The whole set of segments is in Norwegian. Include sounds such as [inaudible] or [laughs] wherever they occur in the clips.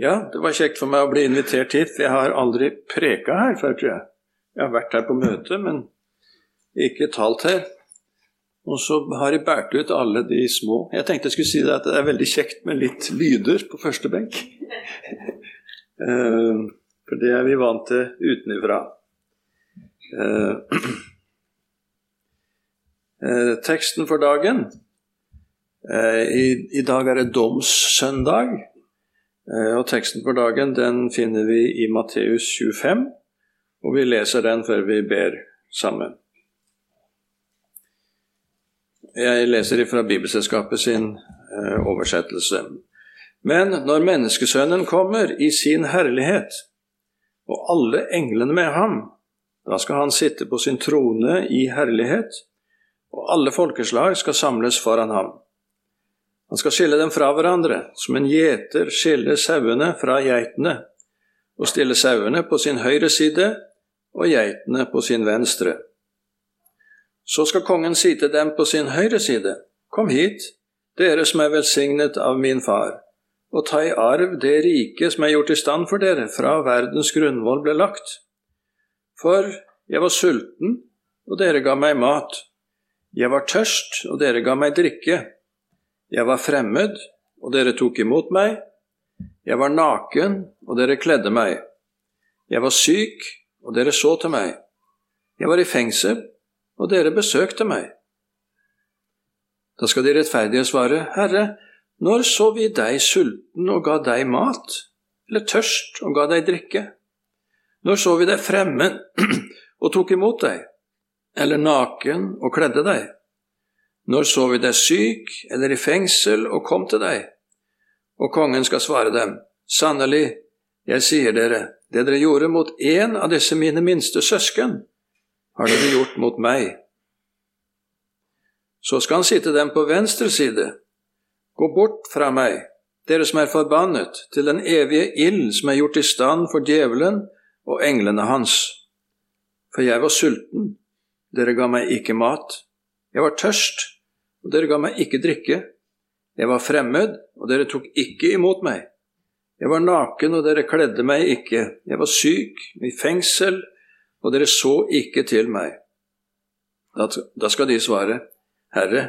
Ja, det var kjekt for meg å bli invitert hit. Jeg har aldri preka her før, tror jeg. Jeg har vært her på møte, men ikke talt her. Og så har jeg båret ut alle de små. Jeg tenkte jeg skulle si det at det er veldig kjekt med litt lyder på første benk. [laughs] Eh, for det er vi vant til utenfra. Eh, [clears throat] eh, teksten for dagen i, i dag er det domssøndag. Og teksten for dagen den finner vi i Matteus 25, og vi leser den før vi ber sammen. Jeg leser fra Bibelselskapet sin uh, oversettelse. Men når menneskesønnen kommer i sin herlighet, og alle englene med ham, da skal han sitte på sin trone i herlighet, og alle folkeslag skal samles foran ham. Han skal skille dem fra hverandre, som en gjeter skiller sauene fra geitene, og stille sauene på sin høyre side og geitene på sin venstre. Så skal kongen si til dem på sin høyre side, Kom hit, dere som er velsignet av min far, og ta i arv det rike som er gjort i stand for dere fra verdens grunnvoll ble lagt. For jeg var sulten, og dere ga meg mat. Jeg var tørst, og dere ga meg drikke. Jeg var fremmed, og dere tok imot meg. Jeg var naken, og dere kledde meg. Jeg var syk, og dere så til meg. Jeg var i fengsel, og dere besøkte meg. Da skal de rettferdige svare, Herre, når så vi deg sulten og ga deg mat, eller tørst og ga deg drikke? Når så vi deg fremmed [clears throat] og tok imot deg, eller naken og kledde deg? Når så vi deg syk eller i fengsel og kom til deg? Og kongen skal svare dem, sannelig, jeg sier dere, det dere gjorde mot én av disse mine minste søsken, har dere gjort mot meg. Så skal han si til dem på venstre side, Gå bort fra meg, dere som er forbannet, til den evige ild som er gjort i stand for djevelen og englene hans. For jeg var sulten, dere ga meg ikke mat. Jeg var tørst, og dere ga meg ikke drikke. Jeg var fremmed, og dere tok ikke imot meg. Jeg var naken, og dere kledde meg ikke. Jeg var syk, i fengsel, og dere så ikke til meg. Da, skal de svare, Herre,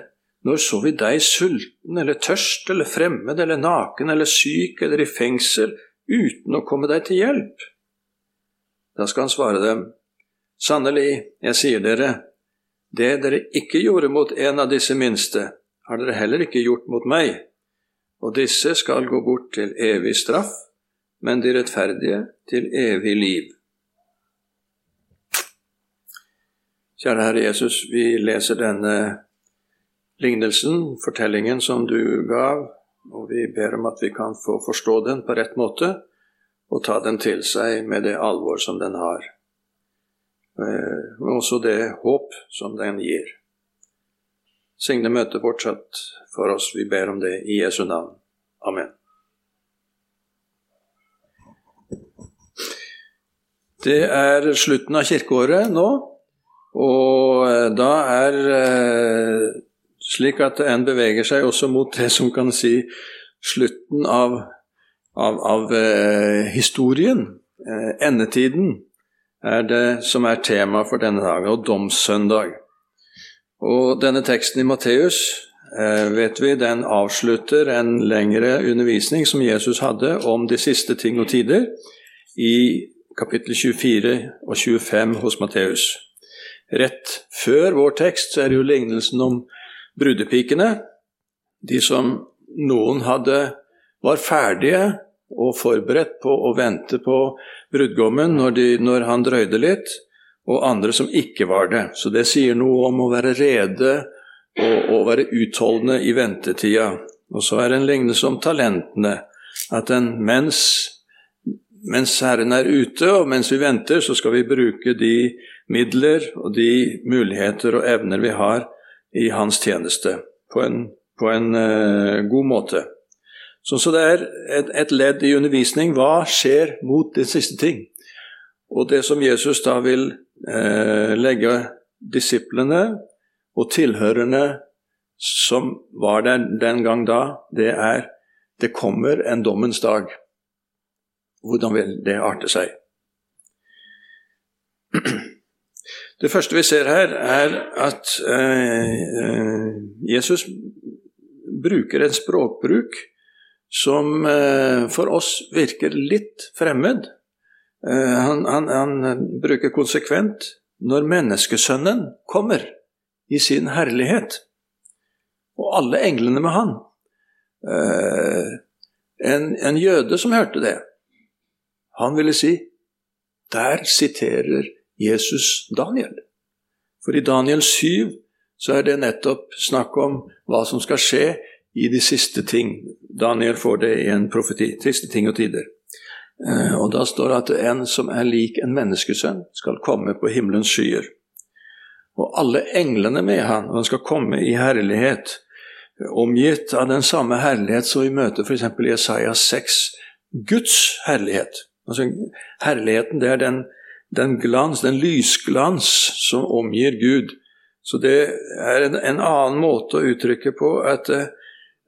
når så vi deg sulten eller tørst eller fremmed eller naken eller syk eller i fengsel uten å komme deg til hjelp? Da skal han svare dem, Sannelig, jeg sier dere, det dere ikke gjorde mot en av disse minste, har dere heller ikke gjort mot meg, og disse skal gå bort til evig straff, men de rettferdige til evig liv. Kjære Herre Jesus, vi leser denne lignelsen, fortellingen som du gav, og vi ber om at vi kan få forstå den på rett måte og ta den til seg med det alvor som den har, men også det håp som den gir. Signe møtet fortsatt for oss, vi ber om det i Jesu navn. Amen. Det er slutten av kirkeåret nå. Og eh, da er eh, slik at en beveger seg også mot det som kan si slutten av, av, av eh, historien. endetiden er det som er tema for denne dagen, og domssøndag. Og denne teksten i Matteus vet vi, den avslutter en lengre undervisning som Jesus hadde om de siste ting og tider, i kapittel 24 og 25 hos Matteus. Rett før vår tekst så er det jo lignelsen om brudepikene. De som noen hadde var ferdige og forberedt på å vente på brudgommen når, de, når han drøyde litt, og andre som ikke var det. Så det sier noe om å være rede og, og være utholdende i ventetida. Og så er det en lignelse om talentene. At en, mens, mens Herren er ute, og mens vi venter, så skal vi bruke de midler og de muligheter og evner vi har i hans tjeneste, på en, på en uh, god måte. Så, så, det er et, et, ledd i undervisning. Hva skjer mot de siste ting? Og det som Jesus da vil eh, legge disiplene og tilhørerne som var der den gang da, det er det kommer en dommens dag. Hvordan vil det arte seg? Det første vi ser her, er at eh, Jesus bruker en språkbruk som eh, for oss virker litt fremmed. Eh, han, han, han, bruker konsekvent 'når menneskesønnen kommer i sin herlighet', og alle englene med han. Eh, en, en jøde som hørte det, han ville si der siterer Jesus Daniel. For i Daniel 7 så er det nettopp snakk om hva som skal skje i de siste ting. Daniel får det i en profeti. Siste ting og tider. Eh, og da står det at en som er lik en menneskesønn, skal komme på himmelens skyer. Og alle englene med han, og han skal komme i herlighet, omgitt av den samme herlighet som vi møter f.eks. i Jesaja 6, Guds herlighet. Altså Herligheten, det er den, den glans, den lysglans som omgir Gud. Så det er en, en annen måte å uttrykke på at uh,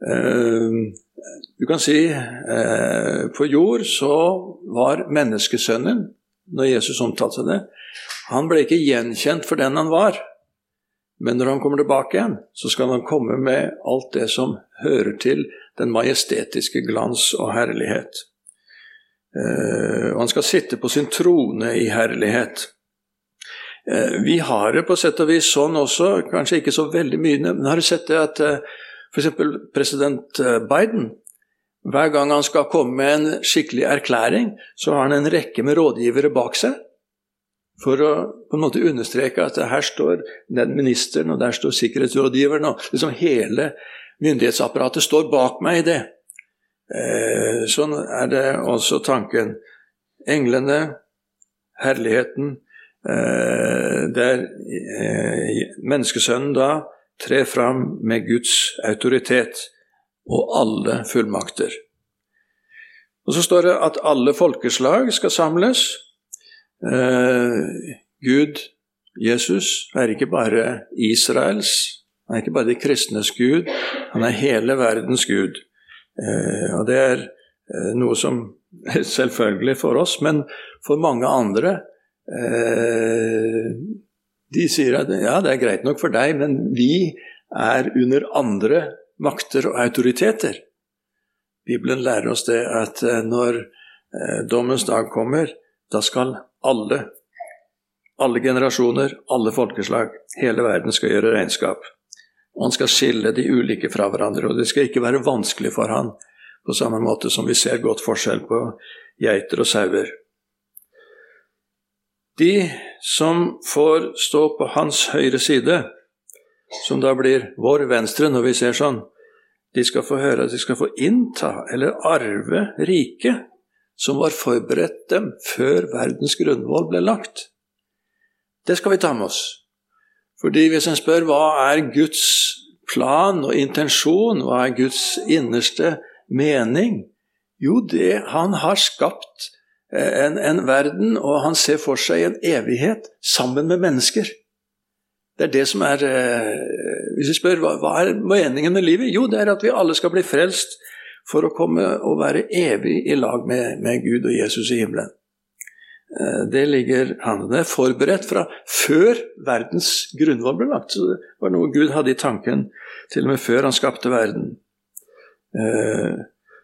Du kan si uh, på jord så var menneskesønnen, når Jesus omtalte det, han ble ikke gjenkjent for den han var. Men når han kommer tilbake igjen, så skal han komme med alt det som hører til den majestetiske glans og herlighet. Uh, og han skal sitte på sin trone i herlighet. Eh, vi har det på sett og vis sånn også, kanskje ikke så veldig mye, men har du sett det at eh, f.eks. president eh, Biden hver gang han skal komme med en skikkelig erklæring, så har han en rekke med rådgivere bak seg. For å på en måte understreke at her står den ministeren, og der står sikkerhetsrådgiveren, og liksom hele myndighetsapparatet står bak meg i det. sånn er det også tanken. Englene, herligheten, Eh, der eh, menneskesønnen da trer fram med Guds autoritet og alle fullmakter. Og Så står det at alle folkeslag skal samles. Eh, Gud, Jesus, er ikke bare Israels, han er ikke bare de kristnes Gud, han er hele verdens Gud. Og det er noe som er [laughs] selvfølgelig for oss, men for mange andre Eh, de sier at ja, det er greit nok for deg, men vi er under andre makter og autoriteter. Bibelen lærer oss det at eh, når eh, dommens dag kommer, da skal alle, alle generasjoner, alle folkeslag, hele verden skal gjøre regnskap. Og han skal skille de ulike fra hverandre, og det skal ikke være vanskelig for han, på samme måte som vi ser godt forskjell på geiter og sauer. De som får stå på hans høyre side, som da blir vår venstre når vi ser sånn, de skal få høre at de skal få innta eller arve riket som var forberedt dem før verdens grunnvoll ble lagt. Det skal vi ta med oss. Fordi hvis en spør hva er Guds plan og intensjon, hva er Guds innerste mening? Jo, det han har skapt en, en, verden, og han ser for seg en evighet sammen med mennesker. Det er det som er eh, Hvis vi spør hva, hva er meningen med livet? Jo, det er at vi alle skal bli frelst for å komme og være evig i lag med, med Gud og Jesus i himmelen. Eh, det ligger han er forberedt fra før verdens grunnvoll ble lagt. Så det var noe Gud hadde i tanken til og med før han skapte verden.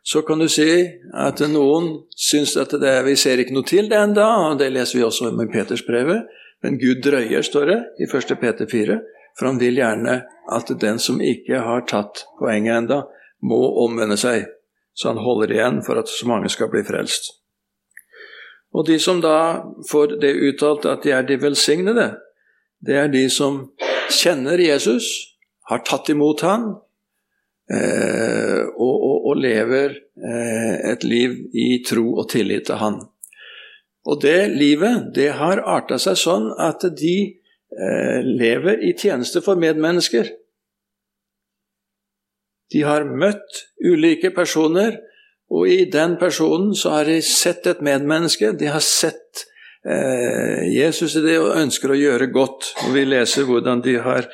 Så kan du si at noen syns at det, vi ser ikke noe til det enda, og det leser vi også i Petersbrevet. Men Gud drøyer, står det i 1. Peter 4, for han vil gjerne at den som ikke har tatt poenget enda, må omvende seg. Så han holder igjen for at så mange skal bli frelst. Og de som da får det uttalt at de er de velsignede, det er de som kjenner Jesus, har tatt imot han, og, og, og, lever eh, et liv i tro og tillit til Han. Og det livet det har arta seg sånn at de eh, lever i tjeneste for medmennesker. De har møtt ulike personer, og i den personen så har de sett et medmenneske. De har sett eh, Jesus i det og ønsker å gjøre godt. Og Vi leser hvordan de har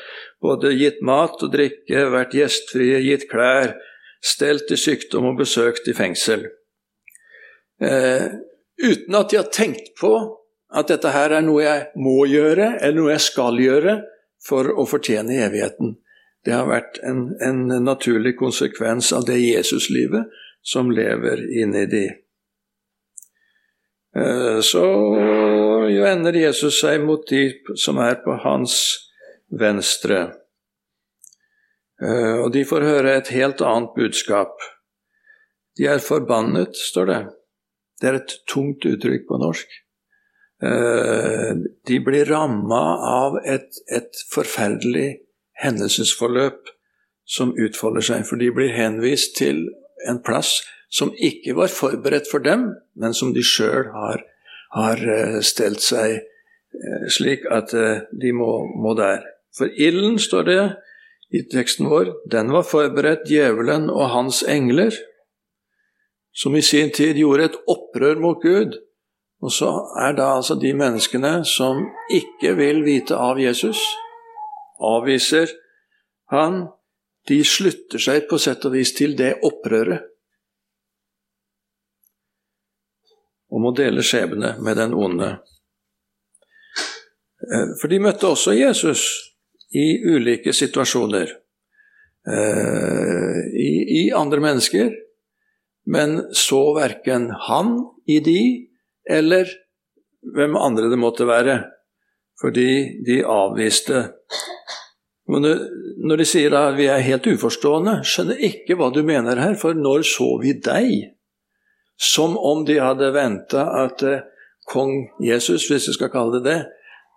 både gitt mat og drikke, vært gjestfrie, gitt klær, stelt i sykdom og besøkt i fengsel. eh, uten at de har tenkt på at dette her er noe jeg må gjøre, eller noe jeg skal gjøre for å fortjene evigheten. Det har vært en, en naturlig konsekvens av det Jesuslivet som lever inni de. Så jo ender Jesus seg mot de som er på hans venstre. Eh, og de får høre et helt annet budskap. De er forbannet, står det. Det er et tungt uttrykk på norsk. Eh, de blir ramma av et, et forferdelig hendelsesforløp som utfolder seg, for de blir henvist til en plass som ikke var forberedt for dem, men som de sjøl har, har, eh, stelt seg slik at de må, må der. For ilden, står det i teksten vår, den var forberedt djevelen og hans engler, som i sin tid gjorde et opprør mot Gud. Og så er da altså de menneskene som ikke vil vite av Jesus, avviser han, de slutter seg på sett og vis til det opprøret. og må dele skjebne med den onde. Eh, for de møtte også Jesus i ulike situasjoner. Eh, I, i andre mennesker, men så verken han i de, eller hvem andre det måtte være. Fordi de avviste. Når de sier at vi er helt uforstående, skjønner ikke hva du mener her, for når så vi deg? Som om de hadde venta at eh, kong Jesus, hvis vi skal kalle det det,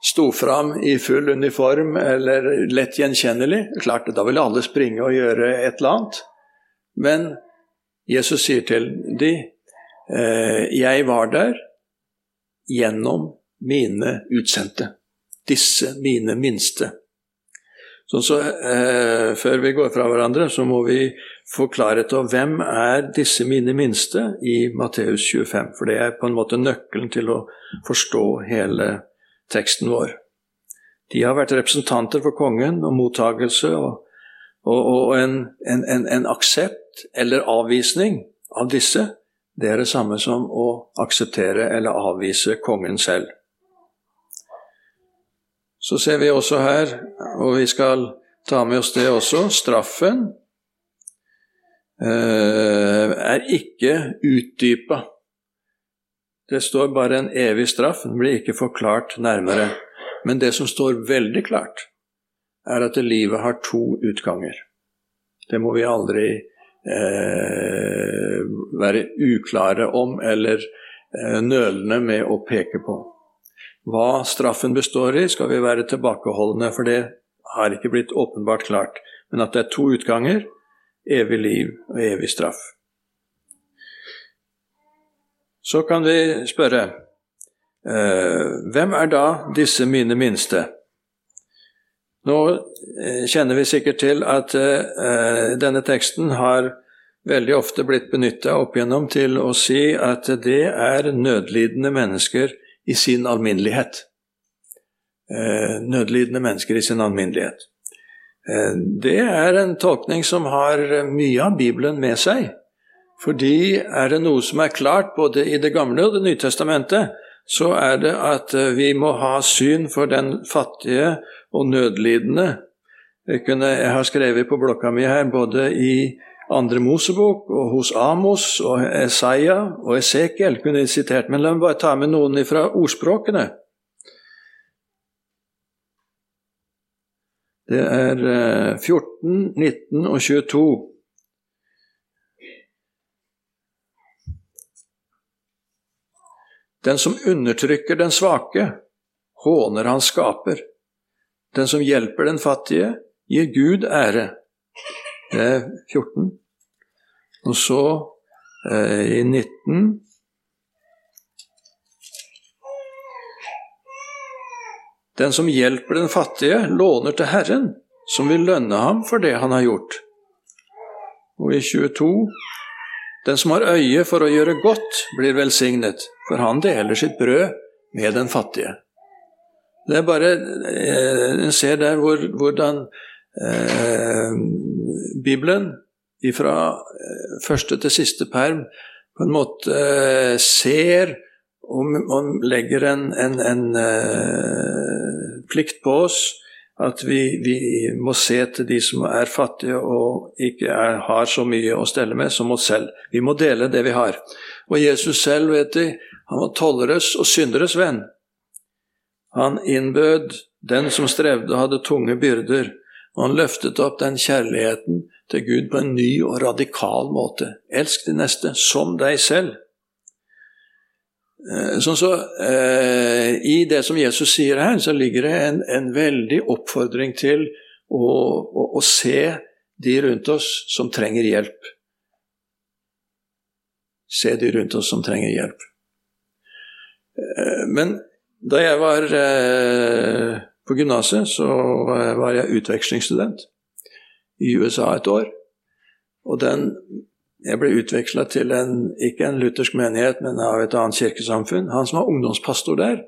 sto fram i full uniform eller lett gjenkjennelig. Klart, Da ville alle springe og gjøre et eller annet. Men Jesus sier til de, eh, 'Jeg var der gjennom mine utsendte'. Disse mine minste. Så, så eh, Før vi går fra hverandre, så må vi få klarhet over hvem er disse mine minste i Matteus 25. For det er på en måte nøkkelen til å forstå hele teksten vår. De har vært representanter for kongen og mottagelse og, og, og en, en, en, en aksept eller avvisning av disse. Det er det samme som å akseptere eller avvise kongen selv. Så ser vi også her, og vi skal ta med oss det også, straffen eh, er ikke utdypa. Det står bare en evig straff, den blir ikke forklart nærmere. Men det som står veldig klart, er at livet har to utganger. Det må vi aldri eh, være uklare om eller eh, nølende med å peke på. Hva straffen består i, skal vi være tilbakeholdne, for det har ikke blitt åpenbart klart. Men at det er to utganger, evig liv og evig straff. Så kan vi spørre eh, hvem er da disse mine minste? Nå eh, kjenner vi sikkert til at eh, denne teksten har veldig ofte blitt benytta opp igjennom til å si at det er nødlidende mennesker i sin alminnelighet. Eh, nødlidende mennesker i sin alminnelighet. Eh, det er en tolkning som har mye av Bibelen med seg. Fordi er det noe som er klart både i Det gamle og Det nye testamentet, så er det at eh, vi må ha syn for den fattige og nødlidende. Jeg, kunne, jeg har skrevet på blokka mi her både i andre Mosebok og hos Amos og Esaia og Esekiel kunne jeg sitert, men la meg bare ta med noen fra ordspråkene. Det er 14, eh, 19 og 22. Den som undertrykker den svake, håner han skaper. Den som hjelper den fattige, gir Gud ære. Det er 14. Og så eh, i 19 Den som hjelper den fattige, låner til Herren, som vil lønne ham for det han har gjort. Og i 22 Den som har øye for å gjøre godt, blir velsignet, for han deler sitt brød med den fattige. Det er bare eh, En ser der hvor, hvordan eh, Bibelen fra eh, første til siste perm på en måte ser og, og legger en, en, en eh, plikt på oss at vi, vi, må se til de som er fattige og ikke er, har så mye å stelle med som oss selv. Vi må dele det vi har. Og Jesus selv, vet de, han var tolleres og synderes venn. Han innbød den som strevde og hadde tunge byrder, og han løftet opp den kjærligheten til Gud på en ny og radikal måte. Elsk de neste som deg selv. Sånn så, eh, I det som Jesus sier her, så ligger det en, en veldig oppfordring til å, å, å, se de rundt oss som trenger hjelp. Se de rundt oss som trenger hjelp. Eh, men da jeg var på gymnaset, så var jeg utvekslingsstudent i USA et år. Og den jeg ble utveksla til en, ikke en luthersk menighet, men av et annet kirkesamfunn. Han som var ungdomspastor der,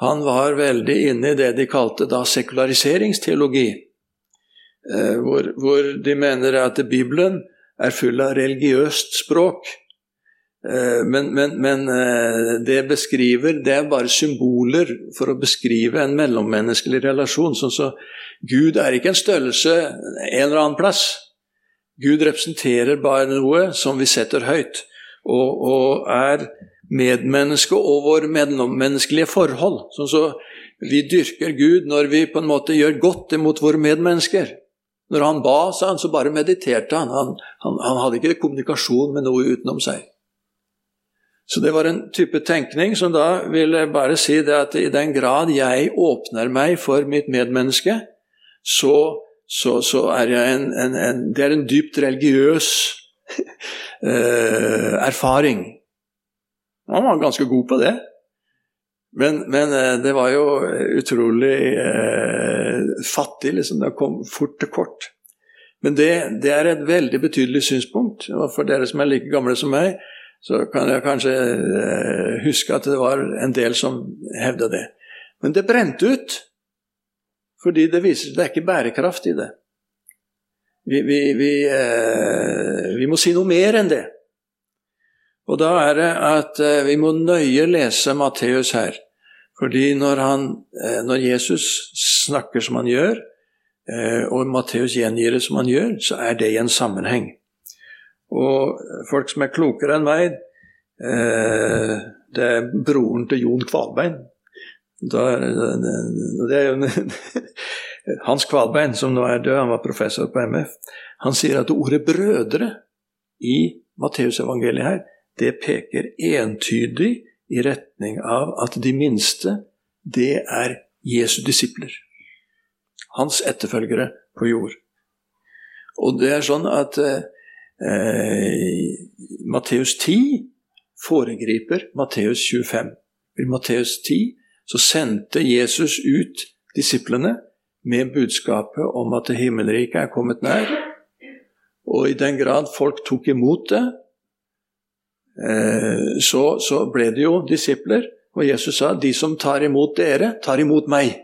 han var veldig inne i det de kalte da sekulariseringsteologi. Eh, hvor, hvor, de mener at Bibelen er full av religiøst språk. Eh, men, men, men eh, det beskriver Det er bare symboler for å beskrive en mellommenneskelig relasjon. Sånn så Gud er ikke en størrelse en eller annen plass. Gud representerer bare noe som vi setter høyt, og, og er medmenneske og vår mellommenneskelige forhold. Sånn så vi dyrker Gud når vi på en måte gjør godt imot våre medmennesker. Når han ba, sa han, så bare mediterte han. Han, han. han, hadde ikke kommunikasjon med noe utenom seg. Så det var en type tenkning som da ville bare si det at i den grad jeg åpner meg for mitt medmenneske, så så, så er jeg en, en, en, Det er en dypt religiøs [laughs] eh, erfaring. Han var ganske god på det. Men, men eh, det var jo utrolig eh, fattig, liksom. Det kom fort til kort. Men det, det, er et veldig betydelig synspunkt. Og for dere som er like gamle som meg, så kan jeg kanskje eh, huske at det var en del som hevda det. Men det brente ut. Fordi det viser seg det er ikke bærekraft i det. Vi, vi, vi, eh, vi, må si noe mer enn det. Og da er det at eh, vi må nøye lese Matteus her. Fordi når, han, eh, når, Jesus snakker som han gjør, eh, og Matteus gjengir det som han gjør, så er det i en sammenheng. Og folk som er klokere enn meg, eh, det er broren til Jon Kvalbein, da, det er jo Hans Kvalbein, som nå er død, han var professor på MF, han sier at ordet 'brødre' i Matteusevangeliet her, det peker entydig i retning av at de minste, det er Jesu disipler. Hans etterfølgere på jord. Og det er sånn at eh, Matteus 10 foregriper Matteus 25. I Matteus 10 så sendte Jesus ut disiplene med budskapet om at himmelriket er kommet nær. Og i den grad folk tok imot det, eh, så, så ble det jo disipler. Og Jesus sa de som tar imot dere, tar imot meg.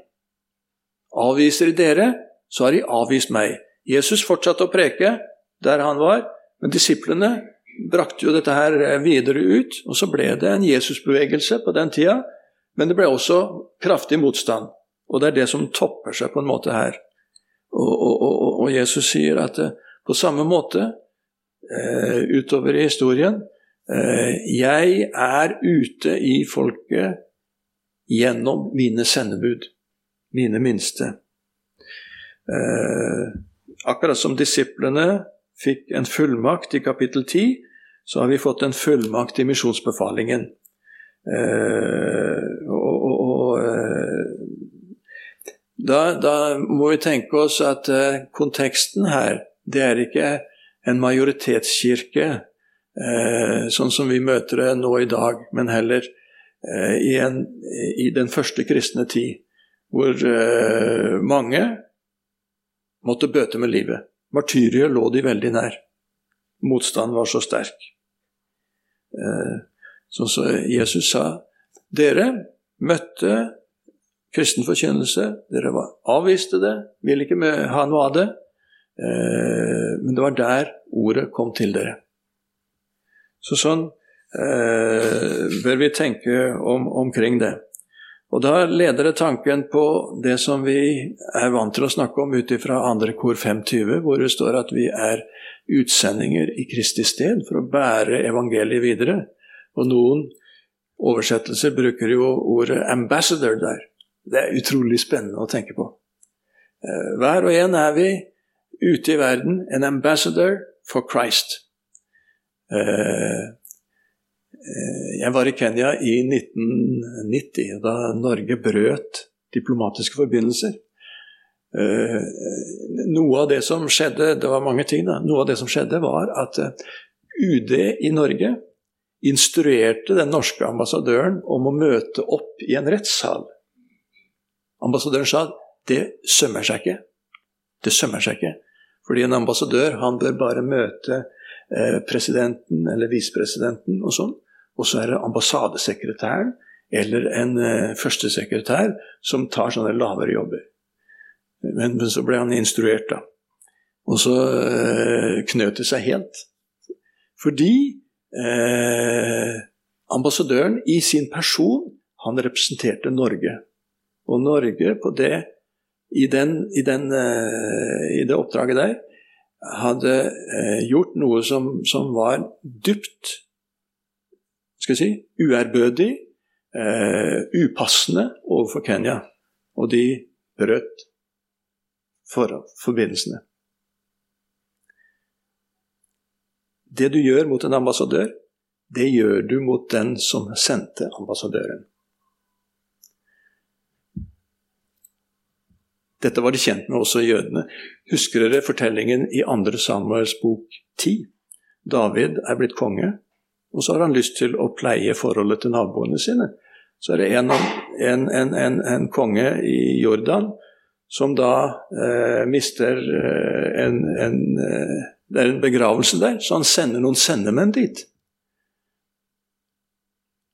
Avviser dere, så har de avvist meg. Jesus fortsatte å preke der han var, men disiplene brakte jo dette her videre ut. Og så ble det en Jesusbevegelse på den tida men det ble også kraftig motstand, og det er det som topper seg på en måte her. Og, og, og, og Jesus sier at eh, på samme måte eh, utover i historien eh, Jeg er ute i folket gjennom mine sendebud, mine minste. Eh, akkurat som disiplene fikk en fullmakt i kapittel 10, så har vi fått en fullmakt i misjonsbefalingen. Eh, og, og, og eh, da, da, må vi tenke oss at eh, konteksten her, det er ikke en majoritetskirke sånn som vi møter det nå i dag, men heller i, en, i den første kristne tid, hvor mange måtte bøte med livet. Martyriet lå de veldig nær. Motstanden var så sterk. Sånn som Jesus sa Dere møtte kristen forkynnelse, dere var, avviste det, ville ikke ha noe av det. Eh, men det var der ordet kom til dere. Så sånn, eh, bør vi tenke om, omkring det. Og Da leder det tanken på det som vi er vant til å snakke om ut ifra andre kor 520, hvor det står at vi er utsendinger i Kristi sted for å bære evangeliet videre. Og noen oversettelser bruker jo ordet 'ambassador' der. Det er utrolig spennende å tenke på. Eh, hver og en er vi ute i verden en ambassador for Christ. Eh, eh, jeg var i Kenya i 1990, da Norge brøt diplomatiske forbindelser. Noe av det som skjedde, det var mange ting da, noe av det som skjedde var at UD i Norge instruerte den norske ambassadøren om å møte opp i en rettssal. Ambassadøren sa det sømmer seg ikke. Det sømmer seg ikke. Fordi en ambassadør han bør bare møte eh, presidenten eller visepresidenten og sånn. Og så er det ambassadesekretæren eller en eh, førstesekretær som tar sånne lavere jobber. Men, men, så ble han instruert, da. Og så eh, knøt det seg helt. Fordi eh, ambassadøren i sin person, han representerte Norge. Og Norge på det i, den, i, den, uh, i det oppdraget der hadde uh, gjort noe som, som, var dypt skal jeg si, uærbødig, uh, upassende overfor Kenya. Og de brøt for, forbindelsene. Det du gjør mot en ambassadør, det gjør du mot den som sendte ambassadøren. Dette var de kjent med, også jødene. Husker dere fortellingen i 2. Samuels bok 10? David er blitt konge, og så har han lyst til å pleie forholdet til naboene sine. Så er det en, en, en, en konge i Jordan som da eh, mister eh, en, eh, Det er en begravelse der, så han sender noen sendemenn dit.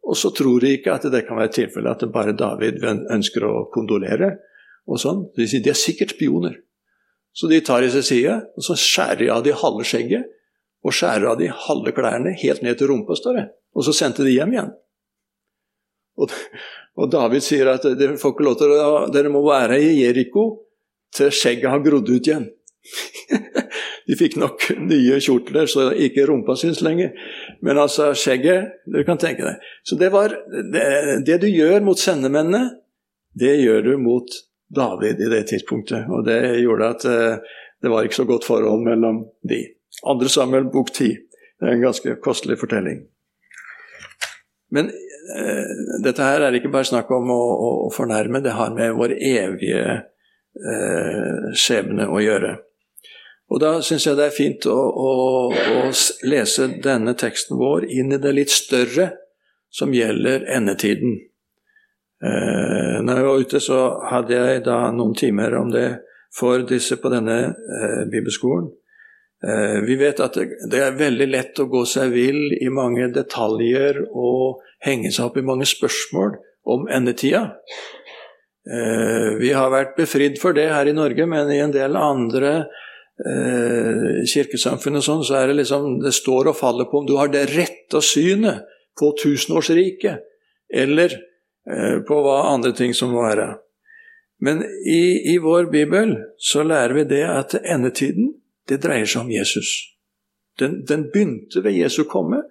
Og så tror de ikke at det kan være tilfellet at det bare David ønsker å kondolere og sånn. De sier de er sikkert spioner. Så de tar i seg sida, og så skjærer de av de halve skjegget og skjærer av de halve klærne helt ned til rumpa, står det. Og så sendte de hjem igjen. Og, og David sier at dere får ikke lov til å, dere må være i Jeriko til skjegget har grodd ut igjen. [laughs] de fikk nok nye kjortler, så ikke rumpa syns lenger. Men altså, skjegget Dere kan tenke deg. Så det var det, det du gjør mot sendemennene, det gjør du mot David i det tidspunktet. Og det gjorde at eh, det var ikke så godt forhold mellom de. Andre Samuel bok 10. Det er en ganske kostelig fortelling. Men eh, dette her er ikke bare snakk om å, å, fornærme, det har med vår evige eh, skjebne å gjøre. Og Da syns jeg det er fint å, å, å, lese denne teksten vår inn i det litt større som gjelder endetiden. Eh, når jeg var ute, så hadde jeg da noen timer om det for disse på denne eh, bibelskolen. Eh, vi vet at det, det, er veldig lett å gå seg vill i mange detaljer og henge seg opp i mange spørsmål om endetida. Eh, vi har vært befridd for det her i Norge, men i en del andre eh, kirkesamfunn og sånn, så er det liksom Det står og faller på om du har det rette synet på tusenårsriket, eller på hva andre ting som må være. Men i, i, vår bibel så lærer vi det at endetiden, det dreier seg om Jesus. Den, den begynte ved Jesu komme,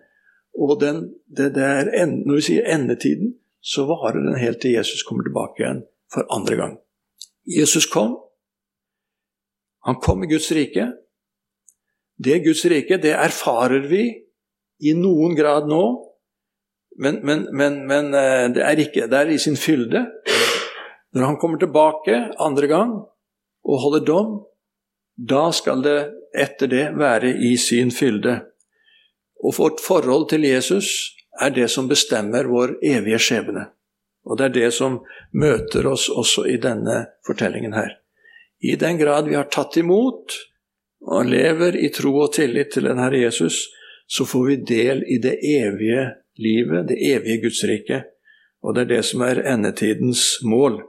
og den, det, det er, når vi sier endetiden, så varer den helt til Jesus kommer tilbake igjen for andre gang. Jesus kom. Han kom i Guds rike. Det Guds rike, det erfarer vi i noen grad nå, men, men, men, men eh, det er ikke det er i sin fylde. Når han kommer tilbake andre gang og holder dom, da skal det etter det være i sin fylde. Og vårt forhold til Jesus er det som bestemmer vår evige skjebne. Og det er det som møter oss også i denne fortellingen her. I den grad vi har tatt imot og lever i tro og tillit til den Herre Jesus, så får vi del i det evige livet, det evige Guds rike. Og det er det som er endetidens mål.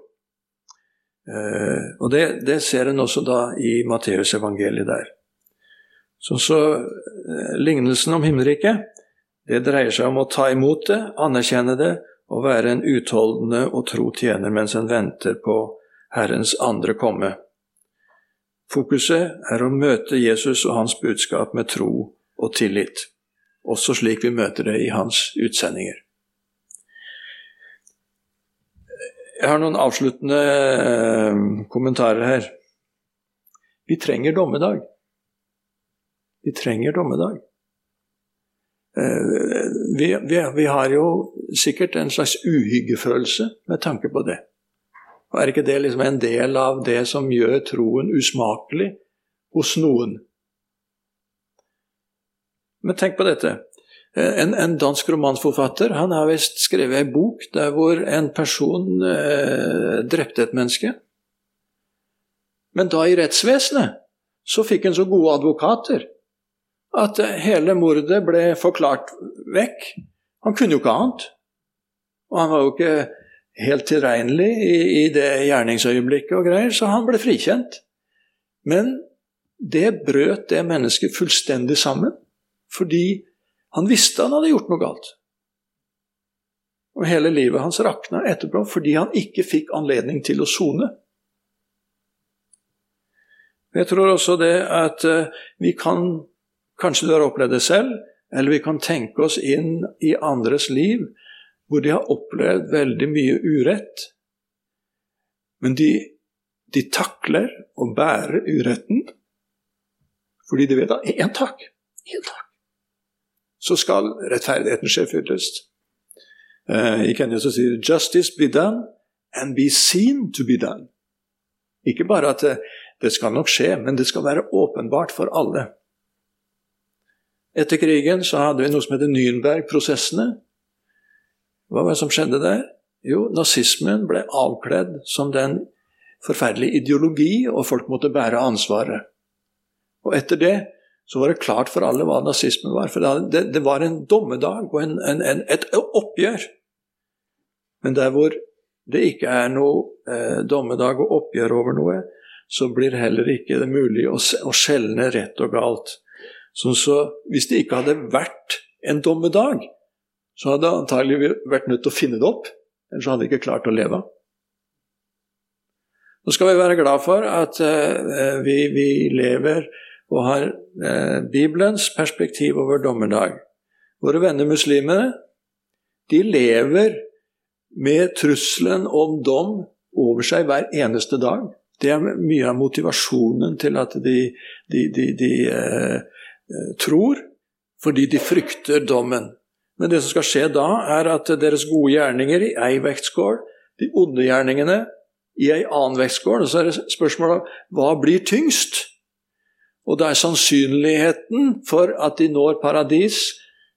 Eh, og det, det ser en også da i Matteusevangeliet der. Så, så eh, lignelsen om himmelriket, Det dreier seg om å ta imot det, anerkjenne det og være en utholdende og tro tjener mens en venter på Herrens andre komme. Fokuset er å møte Jesus og hans budskap med tro og tillit, også slik vi møter det i hans utsendinger. Jeg har noen avsluttende eh, kommentarer her. Vi trenger dommedag. Vi trenger dommedag. Eh, vi, vi, vi, har jo sikkert en slags uhyggefølelse med tanke på det. Og Er ikke det liksom en del av det som gjør troen usmakelig hos noen? Men tenk på dette. Eh, en, en dansk romansforfatter han har visst skrevet ei bok der hvor en person eh, drepte et menneske. Men da i rettsvesenet så fikk en så gode advokater at hele mordet ble forklart vekk. Han kunne jo ikke annet. Og han var jo ikke helt tilregnelig i, i det gjerningsøyeblikket og greier, så han ble frikjent. Men det brøt det mennesket fullstendig sammen, fordi han visste han hadde gjort noe galt. Og hele livet hans rakna etterpå fordi han ikke fikk anledning til å sone. Jeg tror også det at eh, vi kan Kanskje du har opplevd det selv, eller vi kan tenke oss inn i andres liv hvor de har opplevd veldig mye urett. Men de, de takler å bære uretten fordi de vet at én takk, én takk, så skal rettferdigheten skje fyllest. Uh, I Kenya så sier 'justice be done and be seen to be done'. Ikke bare at det, det skal nok skje, men det skal være åpenbart for alle. Etter krigen så hadde vi noe som heter Nürnberg-prosessene. Hva var det som skjedde der? Jo, nazismen ble avkledd som den forferdelige ideologi, og folk måtte bære ansvaret. Og etter det så var det klart for alle hva nazismen var. For det, det var en dommedag og en, en, en, et oppgjør. Men der hvor det ikke er noe eh, dommedag og oppgjør over noe, så blir heller ikke det mulig å, å skjelne rett og galt. Sånn så Hvis det ikke hadde vært en dommedag, så hadde antagelig vært nødt til å finne det opp. Ellers hadde vi ikke klart å leve. Nå skal vi være glad for at eh, vi, vi, lever og har eh, Bibelens perspektiv over dommedag. Våre venner muslimene de lever med trusselen om dom over seg hver eneste dag. Det er mye av motivasjonen til at de, de, de, de uh, Eh, tror, fordi de frykter dommen. Men det som skal skje da, er at deres gode gjerninger i ei vektskål, de onde gjerningene i ei annen vektskål. Og så er det spørsmålet hva blir tyngst? Og det er sannsynligheten for at de når paradis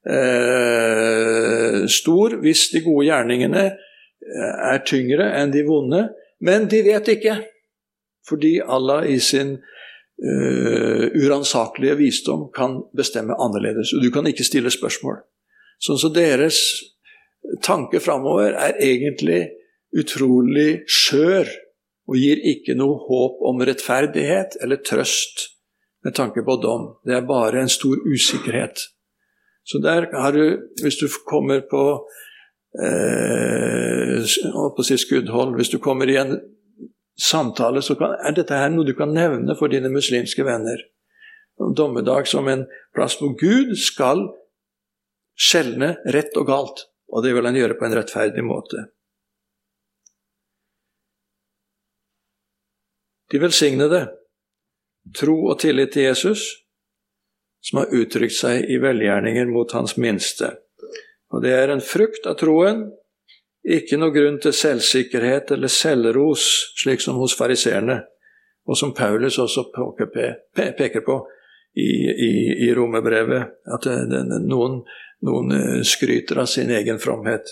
eh, stor hvis de gode gjerningene eh, er tyngre enn de vonde. Men de vet ikke, fordi Allah i sin uh, uransakelige visdom kan bestemme annerledes. Og du kan ikke stille spørsmål. Sånn så deres tanke framover er egentlig utrolig skjør og gir ikke noe håp om rettferdighet eller trøst med tanke på dom. Det er bare en stor usikkerhet. Så der har du, hvis du kommer på eh, på si skuddhold, hvis du kommer i en samtale, så kan, er dette her noe du kan nevne for dine muslimske venner. Dommedag som en plass hvor Gud skal skjelne rett og galt. Og det vil han gjøre på en rettferdig måte. De velsignede, tro og tillit til Jesus, som har uttrykt seg i velgjerninger mot hans minste. Og det er en frukt av troen ikke noe grunn til selvsikkerhet eller selvros, slik som hos fariseerne, og som Paulus også peker på i, i, i romerbrevet, at det, noen, noen, eh, skryter av sin egen fromhet.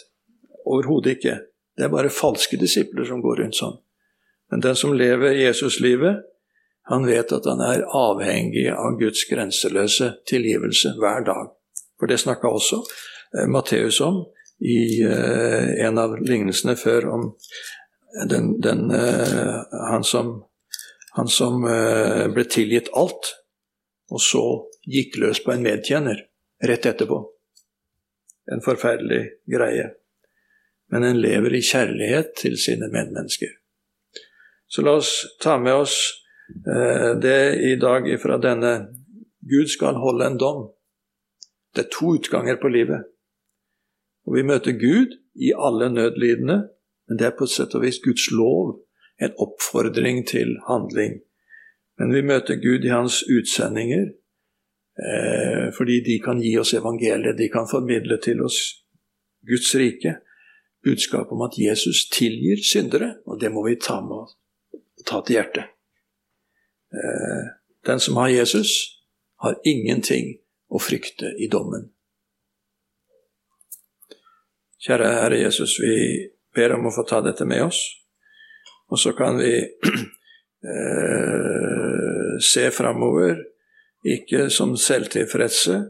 Overhodet ikke. Det er bare falske disipler som går rundt sånn. Men den som lever Jesuslivet, han vet at han er avhengig av Guds grenseløse tilgivelse hver dag. For det snakka også eh, Matteus om i eh, en av lignelsene før om den, den, eh, han som, han som uh, ble tilgitt alt, og så gikk løs på en medtjener rett etterpå. en forferdelig greie. Men en lever i kjærlighet til sine medmennesker. Så la oss ta med oss eh, det i dag fra denne Gud skal holde en dom. Det er to utganger på livet. Og Vi møter Gud i alle nødlidende, men det er på et sett og vis Guds lov, en oppfordring til handling. Men vi møter Gud i hans utsendinger, eh, fordi de kan gi oss evangeliet, de kan formidle til oss Guds rike, budskap om at Jesus tilgir syndere, og det må vi ta med oss ta til hjertet. Eh, den som har Jesus, har ingenting å frykte i dommen. Kjære Herre Jesus, vi ber om å få ta dette med oss. Og så kan vi [clears throat] eh, se framover, ikke som selvtilfredse,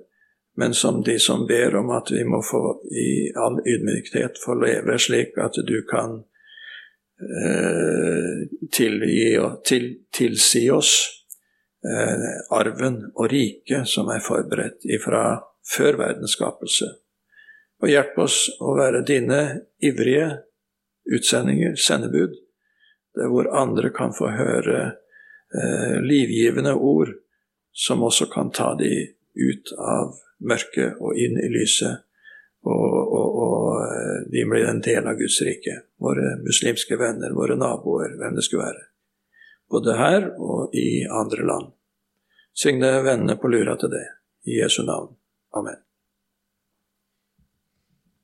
men som de som ber om at vi må få i all ydmykhet få leve slik at du kan eh, og til, tilsi oss eh, arven og riket som er forberedt ifra før verdens skapelse. Og hjelp oss å være dine ivrige utsendinger, sendebud, der hvor andre kan få høre eh, livgivende ord som også kan ta de ut av mørket og inn i lyset, og, og, eh, blir en del av Guds rike. Våre muslimske venner, våre naboer, hvem det skulle være. Både her og i andre land. Signe vennene på lura til det. I Jesu navn. Amen.